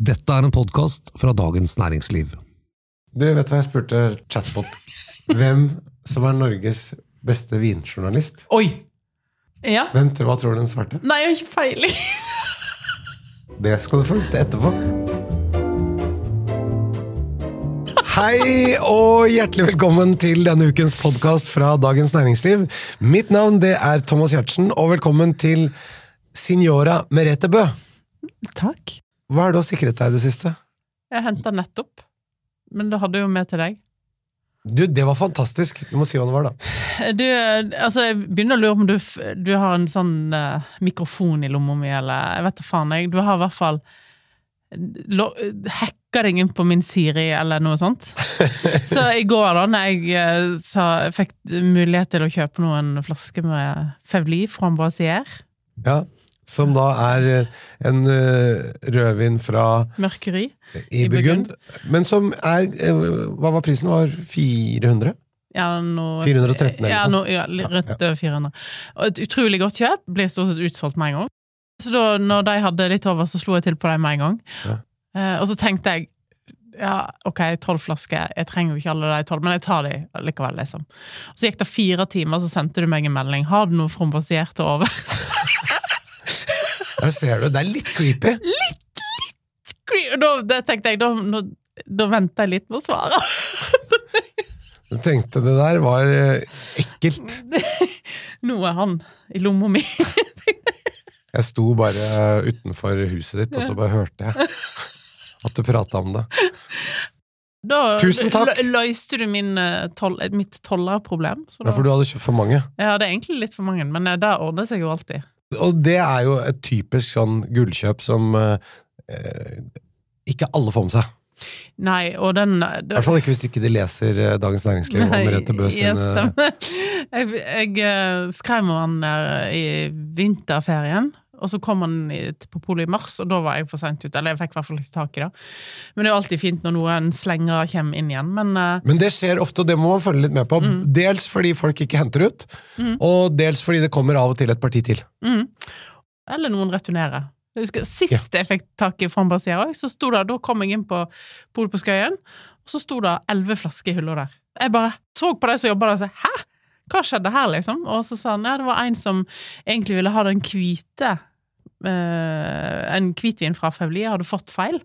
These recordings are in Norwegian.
Dette er en podkast fra Dagens Næringsliv. Du, vet du hva jeg spurte chatbot? Hvem som er Norges beste vinjournalist? Oi! Ja? Hvem, tror- hva tror du den svarte? Nei, jeg har ikke peiling. Det skal du få vite etterpå. Hei og hjertelig velkommen til denne ukens podkast fra Dagens Næringsliv. Mitt navn det er Thomas Giertsen, og velkommen til Signora Merete Bø. Takk. Hva er det du har sikret deg i det siste? Jeg henta nettopp. Men det hadde jo med til deg. Du, Det var fantastisk. Du må si hva det var, da. Du, altså, jeg begynner å lure på om du, du har en sånn uh, mikrofon i lomma mi, eller jeg vet da faen. Jeg, du har i hvert fall lo- hacka deg inn på min Siri, eller noe sånt. Så i går, da når jeg eh, sa, fikk mulighet til å kjøpe noen flasker med Fevli fra Brasier, Ja, Som da er eh, en eh, rødvin fra Mørkeri i Burgund. Men som er eh, Hva var prisen? Var 400? Ja, noe, 413 eller ja, noe, ja, rett over 400. Og et utrolig godt kjøp. Blir stort sett utsolgt med en gang. Så da når de hadde litt over, så slo jeg til på dem med en gang. Ja. Eh, og så tenkte jeg ja, ok, tolv flasker, jeg trenger jo ikke alle de tolv, men jeg tar de likevel, liksom. Og så gikk det fire timer, så sendte du meg en melding. Har du noe frombasert over? Der ser du. Det er litt creepy. Og da, det tenkte jeg, da, da, da venter jeg litt med å svare. Du tenkte det der var eh, ekkelt. Nå er han i lomma mi. Jeg sto bare utenfor huset ditt, og så bare hørte jeg at du prata om det. Da Tusen takk. lø- løste du min, tol mitt tollerproblem. Ja, for du hadde kjøpt for mange. jeg hadde egentlig litt for mange, men eh, det ordner seg jo alltid. Og det er jo et typisk sånn gullkjøp som eh, ikke alle får med seg. Nei, og den I hvert fall ikke hvis ikke de leser eh, Dagens Næringsliv og Merete Bøe ja, sin eh. Jeg, jeg eh, skrev om han der i vinterferien, og så kom han på polet i mars, og da var jeg for seint ute. Eller jeg fikk i hvert fall ikke tak i det. Men det er jo alltid fint når noen slenger kommer inn igjen. Men uh... Men det skjer ofte, og det må man følge litt med på. Mm. Dels fordi folk ikke henter ut, og dels fordi det kommer av og til et parti til. Mm. Eller noen returnerer. Husker, sist jeg fikk tak i Frambrasier òg, så sto det Da kom jeg inn på Polet på Skøyen, og så sto det elleve flasker i hylla der. Jeg bare så på de som jobba der og sa 'hæ?' Hva skjedde her, liksom? Og så sa han ja, det var en som egentlig ville ha den hvite En hvitvin fra Fevli, hadde fått feil.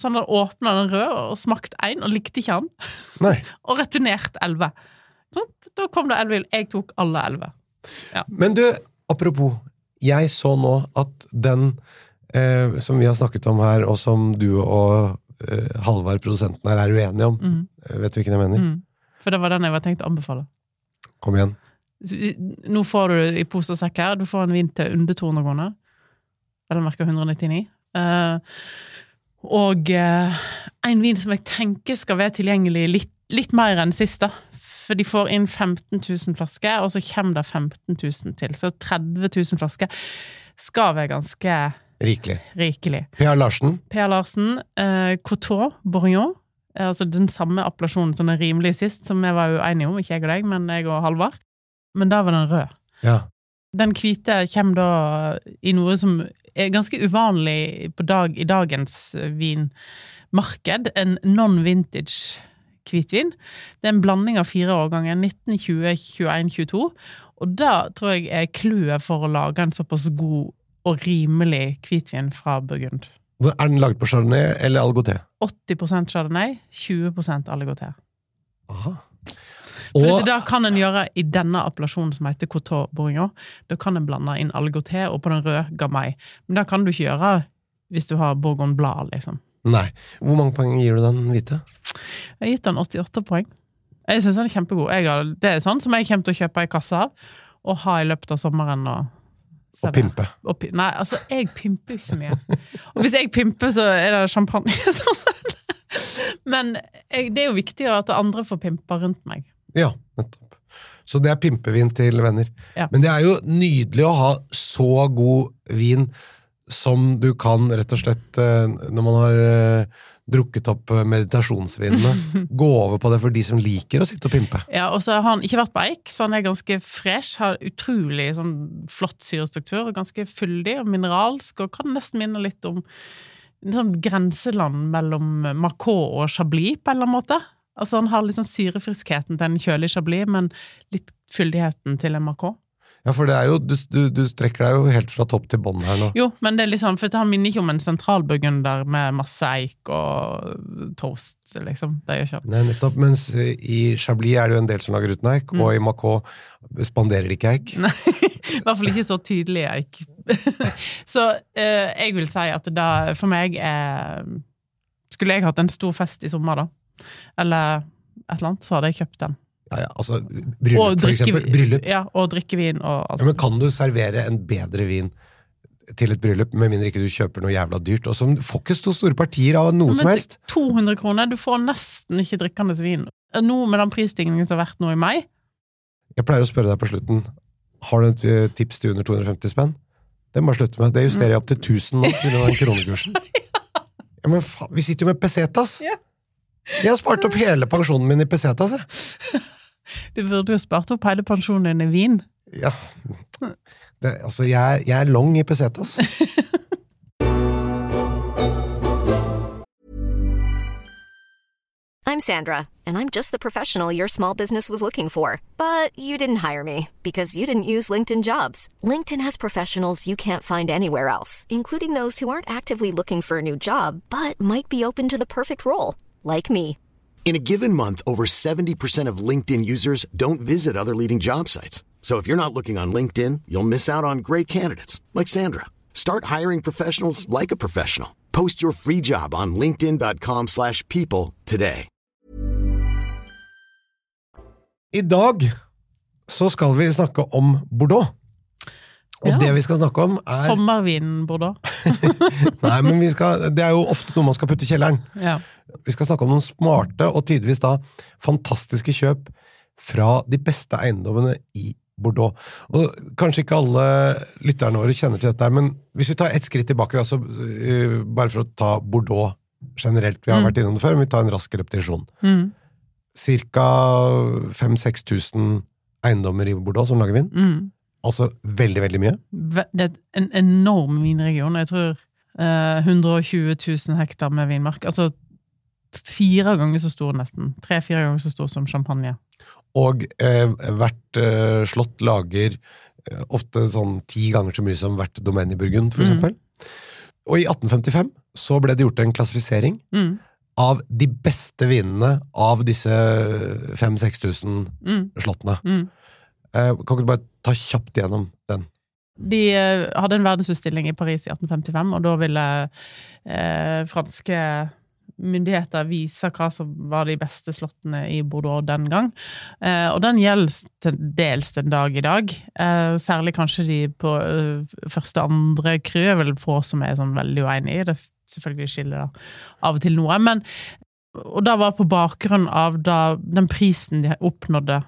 Så han hadde åpna den røde og smakt én, og likte ikke han. Nei. Og returnert elleve. Sånn, Da kom det elleve. Jeg tok alle elleve. Men du, apropos, jeg så nå at den eh, som vi har snakket om her, og som du og eh, Halvard, produsenten her, er uenige om. Mm. Eh, Vet du hvilken jeg mener? Mm. For det var den jeg var tenkt å anbefale. Kom igjen. Nå får du i pose og sekk her, du får en vin til under 200 kroner. Eller merke 199. Eh, og eh, en vin som jeg tenker skal være tilgjengelig litt, litt mer enn sist, da. For de får inn 15 000 flasker, og så kommer det 15 000 til. Så 30 000 flasker skal være ganske Rikelig. rikelig. Per Larsen. Per Larsen, eh, Coteau Bourgnon. eh, Altså den samme appellasjonen som den rimelige sist, som vi var uenige om, ikke jeg og deg, men jeg og Halvard. Men da var den rød. Ja. Den hvite kommer da i noe som ganske uvanlig på dag, i dagens vinmarked. En non-vintage hvitvin. Det er en blanding av fire årganger, 19, 20, 21, 22. Og det tror jeg er clouet for å lage en såpass god og rimelig hvitvin fra Burgund. Er den laget på Chardonnay eller Algoté? 80% Chardonnay, 20% Aligoté. Aha. For Og da kan en gjøre i denne appellasjonen som heter Coteau Bourignon. Da kan en blande inn Algoté, og på den røde Gamay. Men det kan du ikke gjøre hvis du har Bourgogne Blad, liksom. Nei. Hvor mange poeng gir du den hvite? Jeg har gitt den 88 poeng. Jeg syns den er kjempegod. Har, det er sånn som jeg kommer til å kjøpe ei kasse av, og ha i løpet av sommeren. og Og pimpe. Og Nei, altså, jeg pimper jo ikke så mye. Og hvis jeg pimper, så er det champagne. Men jeg, det er jo viktig at andre får pimpe rundt meg. Ja, nettopp. Så det er pimpevin til venner. Ja. Men det er jo nydelig å ha så god vin som du kan, rett og slett, eh, når man har eh, drukket opp eh, meditasjonsvinene, gå over på det for de som liker å sitte og pimpe. Ja, og så har han ikke vært på eik, så han er ganske fresh. Har utrolig sånn flott syrestruktur, og ganske fyldig og mineralsk, og kan nesten minne litt om en sånn grenseland mellom Marcot og Chablis, på en eller annen måte. Altså Han har liksom syrefriskheten til en kjølig Chablis, men litt fyldigheten til en Macau. Ja, for det er jo, du, du, du strekker deg jo helt fra topp til bånn her nå. Jo, men det er liksom, for han minner ikke om en sentralburgunder med masse eik og toast, liksom. Det gjør ikke han. Nei, nettopp. Mens i Chablis er det jo en del som lager uten eik, Mm. og i Macau spanderer de ikke eik. Nei, i hvert fall ikke så tydelig eik. så eh, jeg vil si at det for meg er Skulle jeg hatt en stor fest i sommer, da, eller et eller annet, så hadde jeg kjøpt den. Ja, ja, altså, bryllup, Og for eksempel. Bryllup. Ja, og drikkevin og Ja, men kan du servere en bedre vin til et bryllup, med mindre ikke du kjøper noe jævla dyrt? Og som får ikke så store partier av noe som helst. 200 kroner, du får nesten ikke drikkende vin. Nå med den prisstigningen som har vært nå i mai, Jeg pleier å spørre deg på slutten Har du et eh, tips til under 250 spenn. Det må jeg slutte med. Det justerer jeg opp til 1000 nå, pga. den kronekursen. Ja, men faen, vi sitter jo med pesetas! Ja. Jeg har spart opp hele pensjonen min i pesetas, jeg. du burde jo spart opp hele pensjonen din i vin. Ja. Det, altså, jeg, er- jeg er long i pesetas. I'm Sandra, and I'm just the professional your small business was looking for. But you didn't hire me because you didn't use LinkedIn jobs. LinkedIn has professionals you can't find anywhere else, including those who aren't actively looking for a new job but might be open to the perfect role, like me. In a given month, over 70% of LinkedIn users don't visit other leading job sites. So if you're not looking on LinkedIn, you'll miss out on great candidates like Sandra. Start hiring professionals like a professional. Post your free job on linkedin.com/people today. I dag så skal vi snakke om Bordeaux. Og Ja. det vi skal snakke om, er Sommervinen Bordeaux. Nei, men vi skal, Det er jo ofte noe man skal putte i kjelleren. Ja. Vi skal snakke om noen smarte og tidvis da fantastiske kjøp fra de beste eiendommene i Bordeaux. Og Kanskje ikke alle lytterne våre kjenner til dette, men hvis vi tar ett skritt tilbake, altså, bare for å ta Bordeaux generelt Vi har Mm. vært innom det før, men vi tar en rask repetisjon. Mm. Cirka 5000-6000 eiendommer i Bordeaux som lager vin. Mm. Altså veldig, veldig mye. Det er en enorm vinregion. Jeg tror eh, 120 000 hektar med vinmark. Altså fire ganger så stor, nesten. Tre-fire ganger så stor som champagne. Og eh, hvert eh, slott lager eh, ofte sånn ti ganger så mye som hvert domen i Burgund, for Mm. eksempel. Og i 1855 så ble det gjort en klassifisering Mm. av de beste vinene av disse 5000-6000 Mm. slottene. Mm. Eh, kan ikke du bare ta kjapt gjennom den? De eh, hadde en verdensutstilling i Paris i 1855, og da ville eh, franske myndigheter vise hva som var de beste slottene i Bordeaux den gang. Eh, og den gjelder til dels den dag i dag. Eh, særlig kanskje de på eh, første og andre crew er vel få som er sånn veldig uenig i. Det selvfølgelig skiller da av og til noe. Men, og det var på bakgrunn av da, den prisen de oppnådde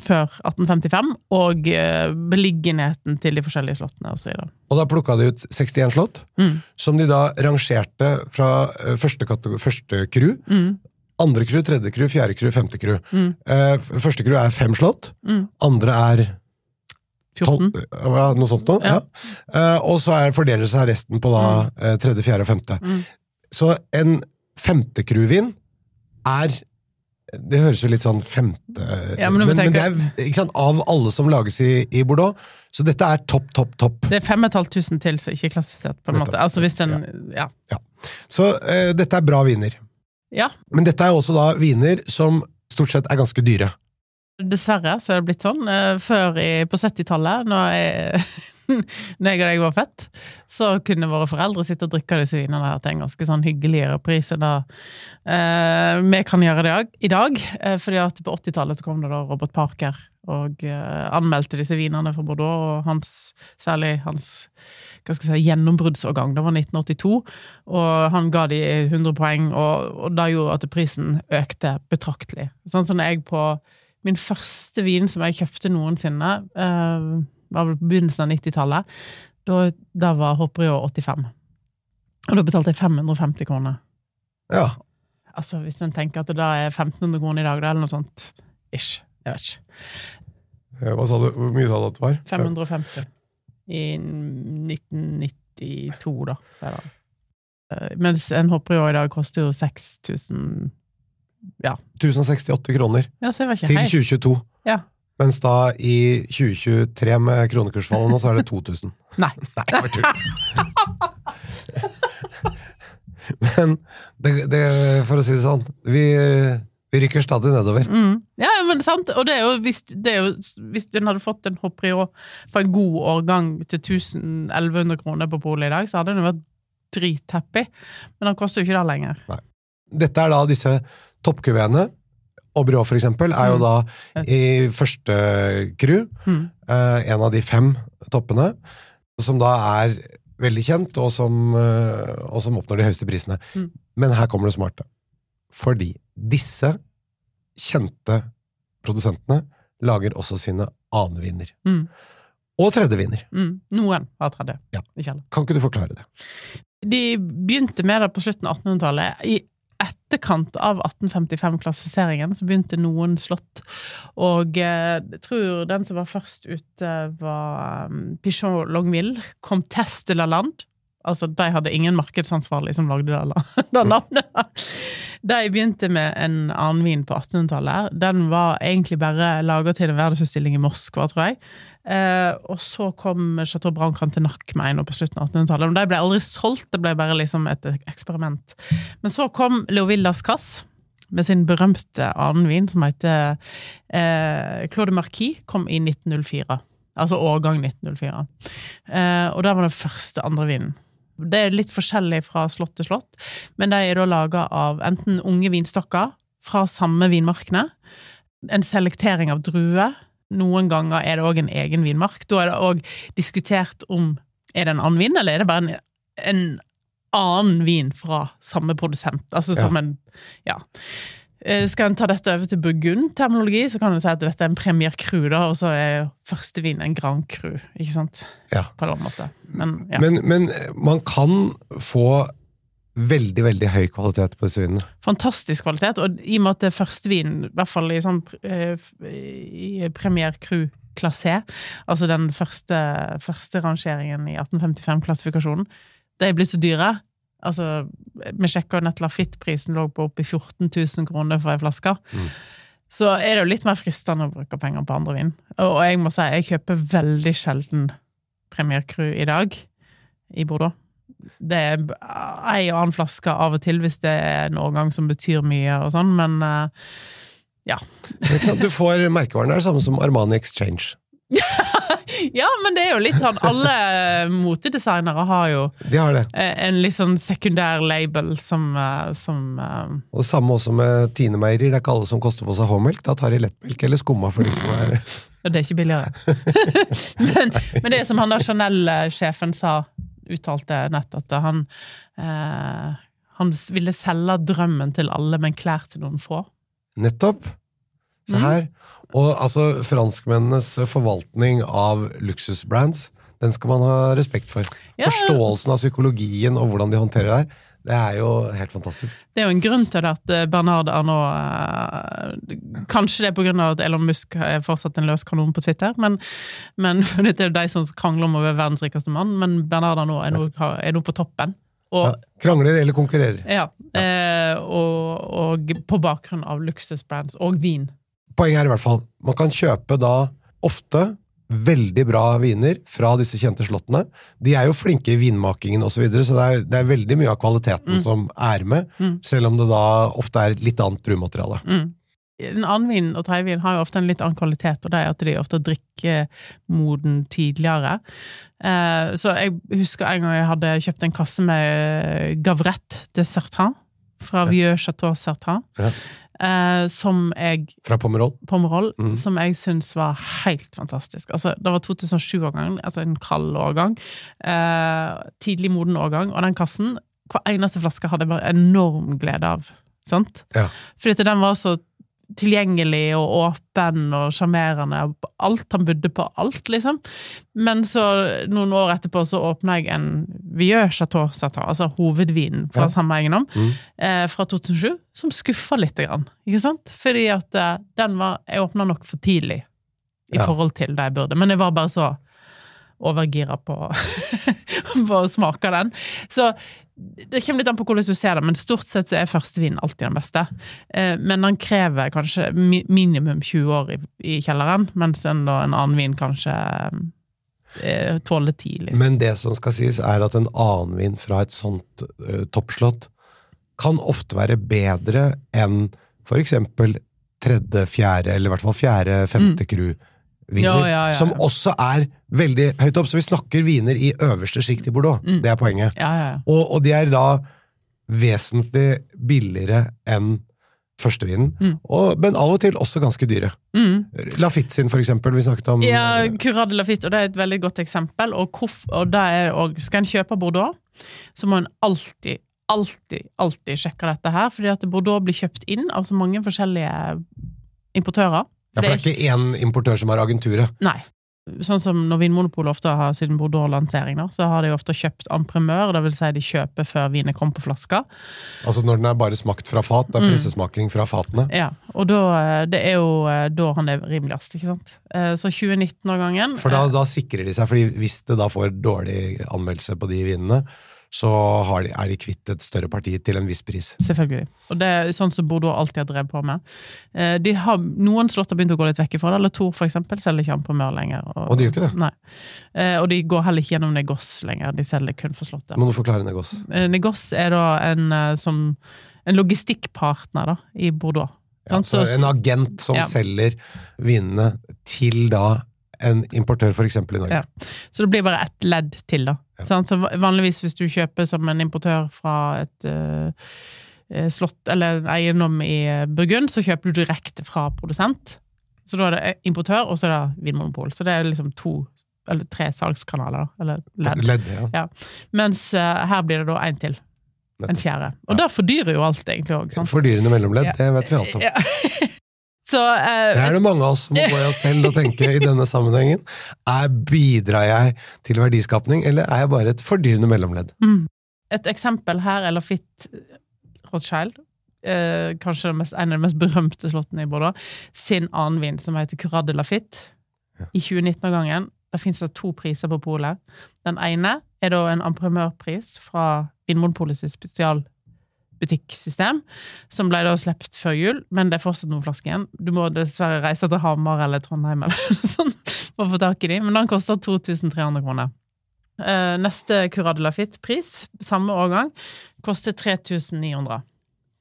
før 1855, og eh, beliggenheten til de forskjellige slottene osv. Og da plukka de ut 61 slott, Mm. som de da rangerte fra eh, første, første crew, Mm. andre crew, tredje crew, fjerde crew, femte crew. Mm. Eh, første crew er fem slott, Mm. andre er 14. Tolv- ja, noe sånt noe. Ja. Ja. Og så er, fordeler seg resten på da eh, tredje, fjerde og femte. Mm. Så en femtekruvin er Det høres jo litt sånn femte Ja, men men, men, det er sant, av alle som lages i, i Bordeaux. Så dette er topp, topp, topp. Det er 5500 til som ikke er klassifisert, på en dette, måte. Altså hvis den Ja. Så uh, dette er bra viner. ja. Men dette er også da viner som stort sett er ganske dyre. Dessverre så er det blitt sånn. Eh, Før i, på 70-tallet, når, jeg- når jeg og deg var født, så kunne våre foreldre sitte og drikke disse vinene her til en ganske sånn hyggeligere pris enn det eh, vi kan gjøre det i dag. Eh, fordi at på 80-tallet så kom det da Robert Parker og anmeldte disse vinene for Bordeaux, og hans, særlig hans hva skal jeg si, gjennombruddsårgang. Det var 1982, og han ga de 100 poeng, og, og det gjorde at prisen økte betraktelig. Sånn som jeg på Min første vin som jeg kjøpte noensinne, eh, var vel på begynnelsen av 90-tallet. Da, da var Hopperio 85. Og da betalte jeg 550 kroner. Ja. Altså, hvis en tenker at det da er 1500 kroner i dag, da, eller noe sånt. Ish. Jeg vet ikke. Eh, Hva sa du? Hvor mye sa du at det var? 550. I 1992, da, så er det Mens en Hoprio i dag koster jo 6000 Ja, 1068 kroner ja til 2022. Ja. Mens da i 2023 med kronekursfallet nå, så er det 2000. Nei. Nei, det var tull. Men det, det, for å si det sånn, vi, vi rykker stadig nedover. Mm. Ja, men sant, og det er jo hvis, det er jo, hvis den hadde fått en Hoprio på en god årgang til 1100 kroner på polet i dag, så hadde den vært drithappy. Men den koster jo ikke det lenger. Dette er da disse toppkuveene. brå for eksempel, er jo Mm. da i første crew. Mm. eh, en av de fem toppene, som da er veldig kjent, og som, eh, og som oppnår de høyeste prisene. Mm. Men her kommer det smarte. Fordi disse kjente produsentene lager også sine annenviner. Mm. Og tredjevinner. Mm. Noen har tredje. Ja. Ikke alle. Kan ikke du forklare det? De begynte med det på slutten av 1800-tallet. I etterkant av 1855-klassifiseringen så begynte noen slott. Og eh, jeg tror den som var først ute, var um, Pichon Longueville, Comtesse de la Lande. Altså, de hadde ingen markedsansvarlig som lagde det, la- det navnet. De begynte med en annen vin på 1800-tallet. Den var egentlig bare laga til en verdensutstilling i Moskva, tror jeg. Eh, og så kom Chateau Brancan til en på slutten av 1800-tallet. Men de ble aldri solgt, det ble bare liksom et eksperiment. Men så kom Leovillas Cass med sin berømte annen vin, som heter eh, Claude Marquis, kom i 1904. Altså årgang 1904. Eh, og det var den første andre vinen. Det er litt forskjellig fra slott til slott, men de er da laga av enten unge vinstokker fra samme vinmarkene, en selektering av druer. Noen ganger er det òg en egen vinmark. Da er det òg diskutert om er det en annen vin, eller er det bare en, en annen vin fra samme produsent. Altså som en Ja. Eh, Skal en ta dette over til Burgund-terminologi, så kan en si at dette er en Premier Cru, da, og så er første vin en Grand Cru, ikke sant? Ja. På en eller annen måte. Men, ja. Men, men man kan få veldig, veldig høy kvalitet på disse vinene. Fantastisk kvalitet, og i og med at det er første vin, i hvert fall i sånn eh, i Premier Cru Classé, altså den første, første rangeringen i 1855-klassifikasjonen, de er blitt så dyre. Altså, vi sjekka nett Lafitte-prisen lå på oppi 14 000 kroner for ei flaske. Mm. Så er det jo litt mer fristende å bruke penger på andre vin. Og jeg må si, jeg kjøper veldig sjelden Premier Cru i dag i Bordeaux. Det er ei og annen flaske av og til hvis det er en årgang som betyr mye og sånn, men ja. Ikke sant? Du får merkevaren der, samme som Armani Exchange. Ja, men det er jo litt sånn Alle motedesignere har jo De har det. eh, en litt sånn sekundær label som, eh, som eh, Og samme også med Tine Meierier. Det er ikke alle som koster på seg H-melk. Da tar de lettmelk eller skumma for de som er Og det er ikke billigere. men, men det er som han da Chanel-sjefen sa, uttalte nett, at han eh, Han ville selge drømmen til alle, men klær til noen få. Nettopp. Se Mm. her. Og altså, franskmennenes forvaltning av luksusbrands, den skal man ha respekt for. Ja. Forståelsen av psykologien og hvordan de håndterer det her, det er jo helt fantastisk. Det er jo en grunn til det at eh, Bernard Arnault eh, Kanskje det er av at Elon Musk er fortsatt en løs kanon på Twitter, men, men det er jo de som krangler om å være verdens rikeste mann, men Bernard Arnault er nå, er nå på toppen. Og, Ja. Krangler eller konkurrerer. ja, eh, og, og på bakgrunn av luksusbrands og vin. Poenget er i hvert fall, man kan kjøpe da ofte veldig bra viner fra disse kjente slottene. De er jo flinke i vinmakingen osv., så, videre, så det er, det er veldig mye av kvaliteten som er med, Mm. selv om det da ofte er litt annet druemateriale. Mm. En annenvin og treivin har jo ofte en litt annen kvalitet, og det er at de ofte drikker moden tidligere. Eh, så jeg husker en gang jeg hadde kjøpt en kasse med Gavrette de Sertin fra Vieux Chateau Sertin, Ja. Eh, som jeg Fra Pomerol. Pomerol, mm. som jeg syns var helt fantastisk. Altså, det var 2007-årgang, altså en kald årgang. Eh, tidlig moden årgang. Og den kassen, hver eneste flaske hadde jeg bare enorm glede av. Sant? Ja. Fordi den var så tilgjengelig og åpen og sjarmerende. Alt han budde på alt, liksom. Men så, noen år etterpå, så åpna jeg en Vieux Chateau Chateau, altså hovedvinen fra Ja. samme eiendom, Mm. eh, fra 2007, som skuffa litt. Grann, ikke sant? Fordi at eh, den var Jeg åpna nok for tidlig i Ja. forhold til det jeg burde. Men jeg var bare så overgira på, på å smake den. Så Det kommer litt an på hvordan du ser det, men stort sett så er førstevinen alltid den beste. Eh, men den krever kanskje minimum 20 år i, kjelleren, mens en, annen vin kanskje eh, tåler 10, liksom. Men det som skal sies, er at en annen vin fra et sånt uh, toppslott kan ofte være bedre enn for eksempel tredje, fjerde, eller i hvert fall fjerde, femte cru-viner. Ja, ja, ja, Som også er veldig høyt opp. Så vi snakker viner i øverste sjikt i Bordeaux. Mm. Det er poenget. Ja, ja, ja. Og, og de er da vesentlig billigere enn førstevinen, Mm. og, men av og til også ganske dyre. Mm. Lafitte sin, for eksempel. Vi snakket om Ja, Curade Lafitte, og det er et veldig godt eksempel. Og, hvorf- og også, Skal en kjøpe Bordeaux, så må en alltid, alltid, alltid sjekke dette her, fordi at Bordeaux blir kjøpt inn av så mange forskjellige importører. Ja, for det er ikke én importør som har agenturet. Nei. Sånn som når Vinmonopolet ofte har sin Bordeaux-lansering, så har de ofte kjøpt en primør, det vil si de kjøper før vinen kommer på flaska. Altså når den er bare smakt fra fat, det er Mm. pressesmaking fra fatene. Ja, og da, eh, det er jo eh, da han er rimeligst, ikke sant. Eh, Så 2019-årgangen For da, da sikrer de seg, fordi hvis det da får dårlig anmeldelse på de vinene, så har de, er de kvitt et større parti til en viss pris. Selvfølgelig. Og det er sånn som Bordeaux alltid har drevet på med. Eh, De har, noen slott har begynt å gå litt vekk ifra det. eller for eksempel selger ikke han på Mør lenger. Og de gjør ikke det? Nei. Eh, Og de går heller ikke gjennom Negos lenger, de selger kun for Slottet. Må du forklare Negos? Eh, Negos er da en, som, en logistikkpartner da, i Bordeaux. Ja, Sant? så en agent som Ja. selger vinene til da en importør, eksempel i Norge. Ja. Så det blir bare ett ledd til, da. Ja. Sånn, Så vanligvis hvis du kjøper som en importør fra et eh, slott eller en eiendom i eh, Burgund, så kjøper du direkte fra produsent. Så da er det importør, og så er det Vinmonopol. Så det er liksom to eller tre salgskanaler, da. Eller ledd. Ledd, ja. Mens uh, her blir det da én til. En fjerde. Og det fordyrer jo alt, egentlig òg. Fordyrende mellomledd, Ja. det vet vi alt om. Ja. så uh, Det er det mange av oss som må gå i oss selv og tenke i denne sammenhengen. Er, bidrar jeg til verdiskapning, eller er jeg bare et fordyrende mellomledd? Mm. Et eksempel her er Lafitte Rothschild. Uh, kanskje mest, en av de mest berømte slottene i Bordeaux. Sin annen vin, som heter Curade Lafitte. I 2019-årgangen. Der fins det to priser på polet. Den ene er da en amprimørpris fra Vinmonopolets spesialbutikksystem, som ble da sluppet før jul, men det er fortsatt noen flasker igjen. Du må dessverre reise til Hamar eller Trondheim eller noe sånt for å få tak i dem, men den koster 2300 kroner. Eh, neste Curade Lafitte-pris, samme årgang, koster 3900.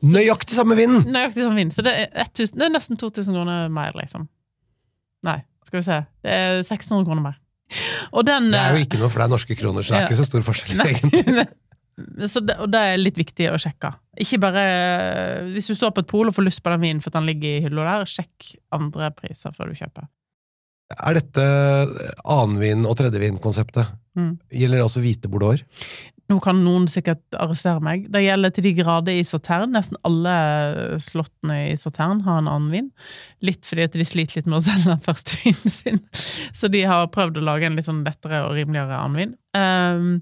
Nøyaktig samme vind! Nøyaktig samme vind, Så det er, 1000, det er nesten 2000 kroner mer, liksom. Nei, skal vi se. Det er 600 kroner mer. Den Det er jo eh, ikke noe, for det er norske kroner, så det er Ja. ikke så stor forskjell, egentlig. Så det, og det er litt viktig å sjekke. Ikke bare Hvis du står på et pol og får lyst på den vinen for at den ligger i hylla der, sjekk andre priser før du kjøper. Er dette annenvin- og tredjevinkonseptet? Mm. Gjelder det også hvite bordeauxer? Nå kan noen sikkert arrestere meg. Det gjelder til de grader i Sautern. Nesten alle slottene i Sautern har en annen vin. Litt fordi at de sliter litt med å selge den første vinen sin. Så de har prøvd å lage en litt sånn lettere og rimeligere annen vin. Ehm,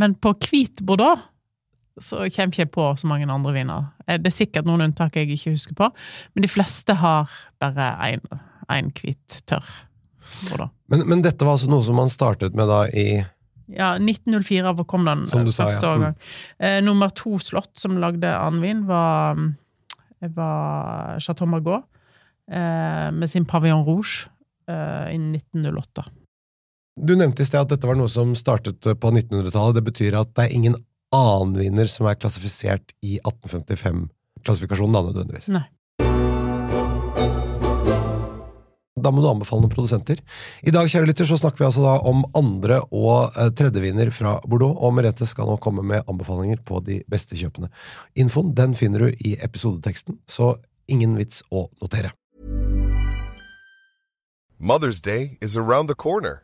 men på hvit Bordeaux så kommer ikke jeg på så mange andre viner. Eh, Det er sikkert noen unntak jeg ikke husker på, men de fleste har bare én hvit tørr. Men, men dette var altså noe som man startet med da i Ja, 1904 kom den Som du eh, sa, første ja. Mm. Eh, nummer to slott som lagde annen var, mm, var Chateau Margaux, eh, med sin Pavillon Rouge eh, innen 1908. Du nevnte i sted at dette var noe som startet på 1900-tallet. Det betyr at det er ingen annen vinner som er klassifisert i 1855-klassifikasjonen, da nødvendigvis. Nei. Da må du anbefale noen produsenter. I dag kjære lytter, så snakker vi altså da om andre- og eh, tredjeviner fra Bordeaux, og Merete skal nå komme med anbefalinger på de beste kjøpene. Infoen den finner du i episodeteksten, så ingen vits å notere. Mother's Day is around the corner.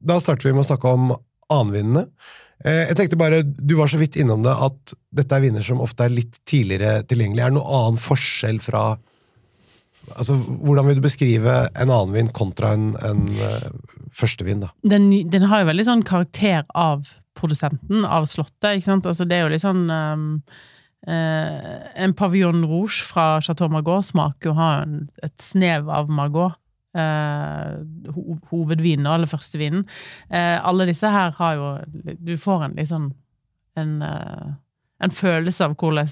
Da starter vi med å snakke om annenvinnene. Eh, Jeg tenkte bare, Du var så vidt innom det at dette er viner som ofte er litt tidligere tilgjengelig. Er det noen annen forskjell fra altså, Hvordan vil du beskrive en annen vin kontra en, en uh, førstevin? da? Den, den har jo veldig sånn karakter av produsenten, av slottet, ikke sant? Altså, det er jo litt sånn um, uh, En pavillon rouge fra Chateau Margaux smaker jo ha en, et snev av Margaux. Eh, ho hovedvinen, eller førstevinen. Eh, alle disse her har jo Du får en sånn en, eh, en følelse av hvordan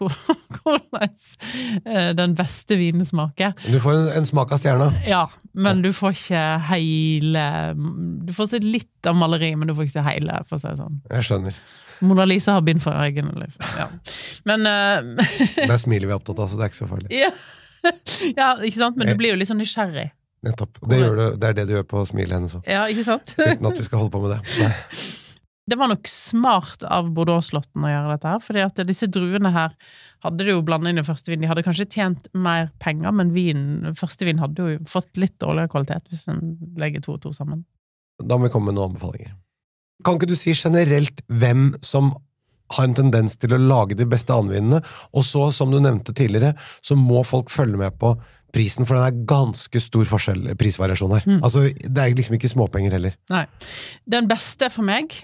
hvordan eh, den beste vinen smaker. Du får en, en smak av stjerna. Ja, men du får ikke hele Du får se litt av maleri, men du får ikke se hele, for å si det sånn. Jeg skjønner. Mona Lisa har bind for øynene. Liksom. Ja. Men uh, Det smilet vi er opptatt av, så det er ikke så farlig. ja. ja, ikke sant? Men du blir jo litt sånn nysgjerrig. Nettopp. Det, du, det er det du gjør på smilet hennes òg. Ja, ikke sant? Uten at vi skal holde på med det. Nei. Det var nok smart av Bordeaux-slåtten å gjøre dette her, fordi at disse druene her hadde det jo blanda inn i første vin. De hadde kanskje tjent mer penger, men vin, første vin hadde jo fått litt dårligere kvalitet hvis en legger to og to sammen. Da må vi komme med noen anbefalinger. Kan ikke du si generelt hvem som har en tendens til å lage de beste anvinene, og så, som du nevnte tidligere, så må folk følge med på prisen, for det er ganske stor forskjell, prisvariasjon her. Mm. Altså, det er liksom ikke småpenger heller. Nei. Den beste for meg,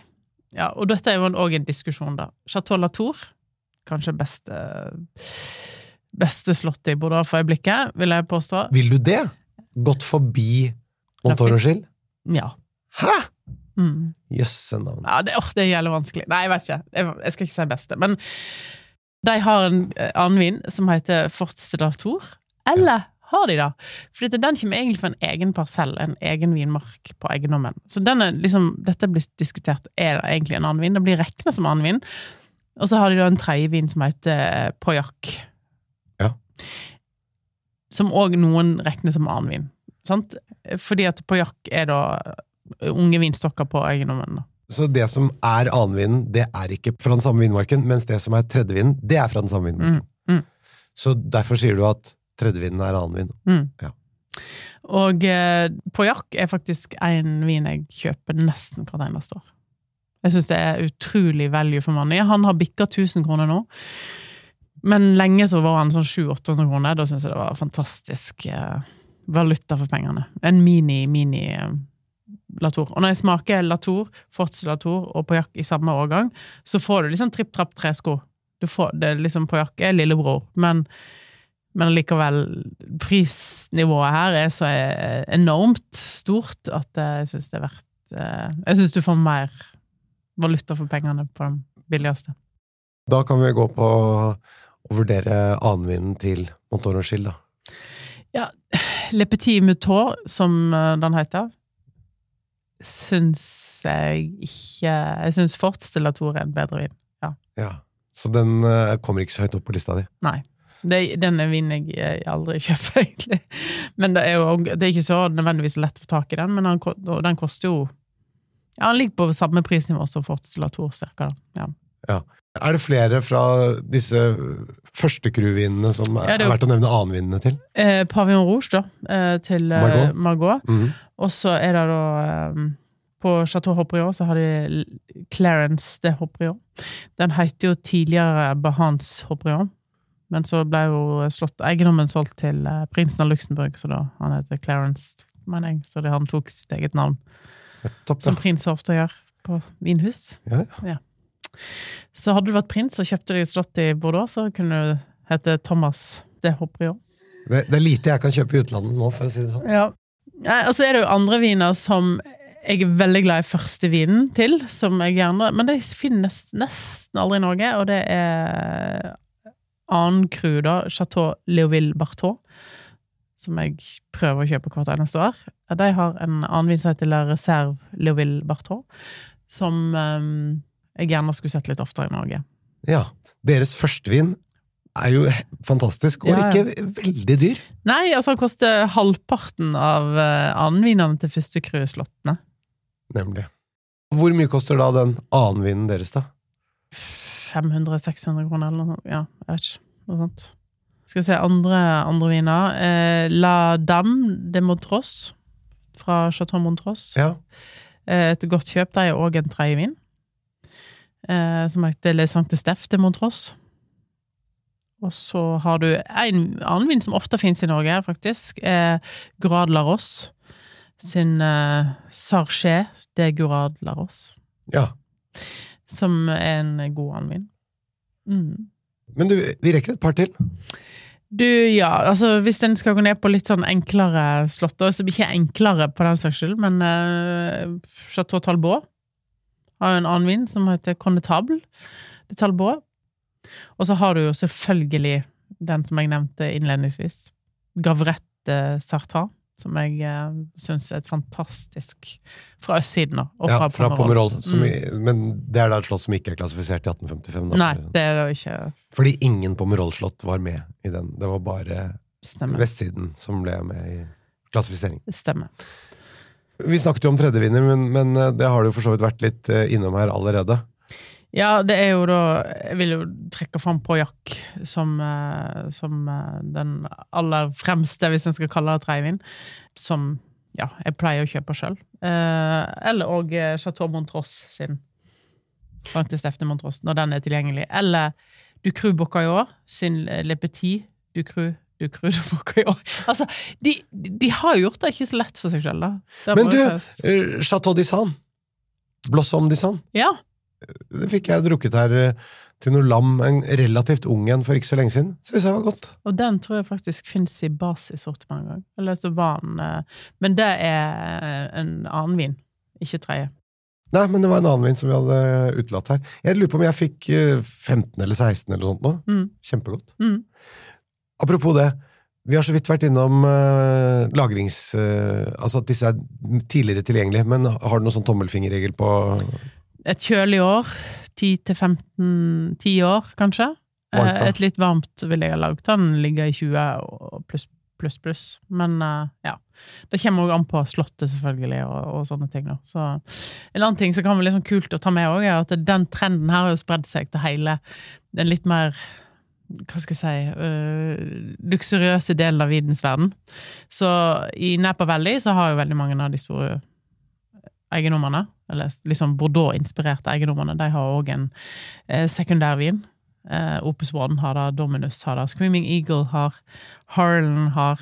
ja, og dette er jo òg en diskusjon, da. Chateau Latour. Kanskje beste beste slottet i Bordeaux for øyeblikket, vil jeg påstå. Vil du det? Gått forbi Montorochil? Ja. Hæ?! Mm. Jøsse navn. Ja, det, oh, det gjelder vanskelig. Nei, jeg vet ikke. Jeg, jeg skal ikke si beste. Men de har en eh, annen vin som heter Forte Eller Eller har de det? For den kommer egentlig fra en egen parsell, en egen vinmark på eiendommen. Så den liksom, dette blir diskutert. Er det egentlig en annen vin? Det blir regna som annen vin. Og så har de da en tredje vin som heter Pojak. Ja. Som òg noen regner som annen vin. Sant? Fordi at Pojak er da unge vinstokker på eiendommen. Så det som er annenvinen, det er ikke fra den samme vinmarken, mens det som er tredjevinen, det er fra den samme vinmarken. Mm, mm. Så derfor sier du at tredjevinen er annenvin. Mm. Ja. Og eh, Pauillac er faktisk en vin jeg kjøper nesten hvert eneste år. Jeg syns det er utrolig value for money. Han har bikka 1000 kroner nå. Men lenge så var han sånn 700-800 kroner. Da syns jeg det var fantastisk eh, valuta for pengene. En mini, mini eh, Latour. Og når jeg smaker Latour, Forts Latour og Pajak i samme årgang, så får du liksom tripp trapp tresko. Du får det liksom Pauillac er lillebror, men men likevel, prisnivået her er så enormt stort at jeg syns det er verdt eh, Jeg syns du får mer valuta for pengene på den billigste. Da kan vi gå på å vurdere annenvinen til Montorochil, da. Ja, Le Petit Moutot, som eh, den heter, syns jeg ikke Jeg syns Forts de Latour er en bedre vin. Ja. Ja. Så den eh, kommer ikke så høyt opp på lista di. Nei. Det, den er vin jeg aldri kjøper, egentlig. Men det er jo det er ikke så nødvendigvis lett å få tak i den, men den, den koster jo Ja, den ligger på samme prisnivå som Forts Latour, cirka. da. Ja. Er det flere fra disse første crewvinene som er, Ja, det er er verdt å nevne annenvinene til? Eh, Pavillon Rouge, da, eh, til Margot. Margot. Mm. Og så er det da eh, På Chateau Hopriot så har de Clarence de Hopriot. Den heter jo tidligere Bahans Hopriot, men så ble jo slått eiendommen solgt til eh, prinsen av Luxembourg, så da han heter Clarence, mener jeg. Så det, han tok sitt eget navn, Topp, ja. som prinser ofte gjør på vinhus. Ja. Så hadde du vært prins og kjøpte deg et slott i Bordeaux, så kunne du hete Thomas de Hopriot. Det, det er lite jeg kan kjøpe i utlandet nå, for å si det sånn. Ja. Og så er det jo andre viner som jeg er veldig glad i første vinen til, som jeg gjerne Men de finnes nesten aldri i Norge, og det er annen crew, da. Chateau Leoville Bartot. Som jeg prøver å kjøpe hvert eneste år. De har en annen vin som heter La Reserve Leoville Bartot, som um, jeg gjerne skulle sett litt oftere i Norge. Ja. Deres førstevin er jo fantastisk, og Ja, ja. ikke veldig dyr. Nei, altså han koster halvparten av uh, annenvinene til første cru-slottene. Nemlig. Hvor mye koster da den annenvinen deres, da? 500-600 kroner eller noe. Ja, jeg vet ikke. Noe sånt. Skal vi se, andre, andre viner. Eh, La Dame de Montrose fra Chateau Montrose. Ja. Eh, et godt kjøp. Det er òg en tredjevin. Eh, som heter Le Sainte Steff de Montross. Og så har du en annen vin som ofte finnes i Norge, faktisk. Eh, Gurad La sin eh, Sarché de Gurad La Rosse. ja. Som er en god annen vin. Mm. Men du, vi rekker et par til. Du, ja, altså hvis en skal gå ned på litt sånn enklere slåtter, som ikke er enklere på den saks skyld, men uh, Chateau Talbot har jo en annen vin som heter Connetable de Talbot. Og så har du jo selvfølgelig den som jeg nevnte innledningsvis, Gavrette Sartan, som jeg uh, syns er et fantastisk Fra østsiden, da. Og Ja, fra Pomerol. Mm. men det er da et slott som ikke er klassifisert i 1855. Da. Nei, det er det ikke Fordi ingen Pomerol-slott var med i den. Det var bare Stemmer. vestsiden som ble med i klassifisering. Stemmer. Vi snakket jo om tredjevinner, men, men eh, det har du for så vidt vært litt eh, innom her allerede. Ja, det er jo da Jeg vil jo trekke fram Pauillac som, eh, som den aller fremste, hvis en skal kalle det tredjevin, som ja, jeg pleier å kjøpe sjøl. Eller òg Chateau Montross sin Sankte Stefne Montross, når den er tilgjengelig. Eller Ducru Bocaillot sin Le Petit Ducru Ducru de år. Altså, de, de har gjort det ikke så lett for seg selv, da. Men du, eh, Chateau d'Issan. Blossom d'Issan. Ja. Det fikk jeg drukket her eh, til noe lam, en relativt ung en for ikke så lenge siden. Syns jeg var godt. Og den tror jeg faktisk fins i basissortiment en gang. Eller så var den eh, Men det er en annen vin, ikke tredje. Nei, men det var en annen vin som vi hadde utelatt her. Jeg lurer på om jeg fikk eh, 15 eller 16 eller sånt nå. Mm. Kjempegodt. Mm. Apropos det, vi har så vidt vært innom uh, lagrings... Uh, altså at disse er tidligere tilgjengelige, men har du noen sånn tommelfingerregel på Et kjølig år. 10-15 10 år, kanskje. Varmt. Eh, Et litt varmt vil jeg ha lagd. Den ligger i 20 og pluss, pluss, pluss. Men ja. Det kommer òg an på slottet, selvfølgelig, og, og sånne ting. Så, en annen ting som kan være litt sånn kult å ta med òg, er at den trenden her har jo spredd seg til hele den litt mer hva skal jeg si øh, luksuriøse delen av vinens verden. Så i Napa Valley så har jo veldig mange av de store eiendommene, eller liksom Bordeaux-inspirerte eiendommene, de har òg en eh, sekundærvin. Eh, Opus One har det, Dominus har det, Screaming Eagle har, Harlan har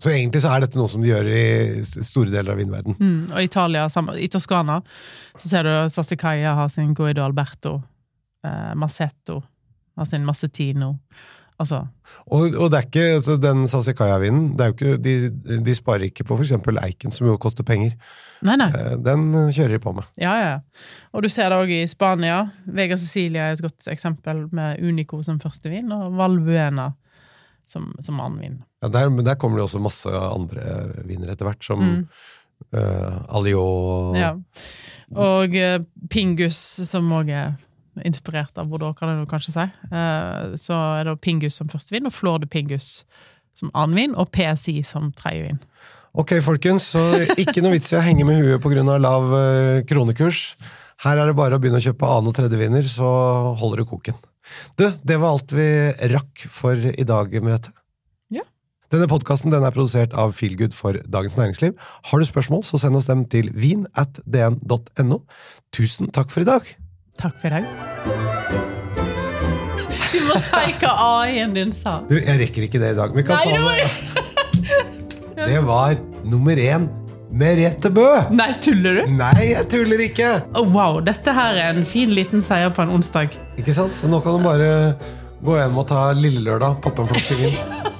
Så egentlig så er dette noe som de gjør i store deler av vinverden. mm, Og Italia, i Toskana, så ser du Sassicaia har sin Guido Alberto, eh, Massetto har en Massetino. Altså Og, og det er ikke altså den ikke, de, de sparer ikke på eksempel Eiken, som jo koster penger. Nei, nei. Eh, Den kjører de på med. Ja, ja. Og du ser det òg i Spania. Vega Cecilia er et godt eksempel med Unico som første vin, og Valbuena som, som annen vin. Ja, der, men der kommer det også masse andre viner etter hvert, som Mm. uh, Alio Ja. Og uh, Pingus, som òg er inspirert av Bordeaux, kan jeg kanskje si. Eh, så er det Pingus som første vin, og Flor de Pingus som annen vin, og PSI som tredje vin. Ok, folkens, så ikke noe vits i å henge med huet av lav eh, kronekurs. Her er det bare å begynne å kjøpe annen- og tredjeviner, så holder du koken. Du, det var alt vi rakk for i dag, Merete. Ja. Denne podkasten er produsert av Feelgood for Dagens Næringsliv. Har du spørsmål, så send oss dem til vin at dn.no. Tusen takk for i dag! Takk for i. Du må si hva A-en din sa. Du, jeg rekker ikke det i dag. Vi kan Nei, ta du det. Det var nummer én Merete Bø! Nei, tuller du? Nei, jeg tuller ikke! Oh, wow, dette her er en fin liten seier på en onsdag. Ikke sant? Så nå kan du bare gå hjem og ta Lille Lørdag, poppe en flokk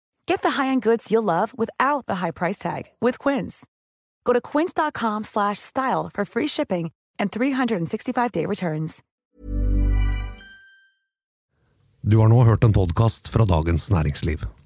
Get the high-end goods you'll love without the high price tag with Quince. Go to quince.com slash style for free shipping and 365-day returns. Du har nå hørt en podkast fra Dagens Næringsliv.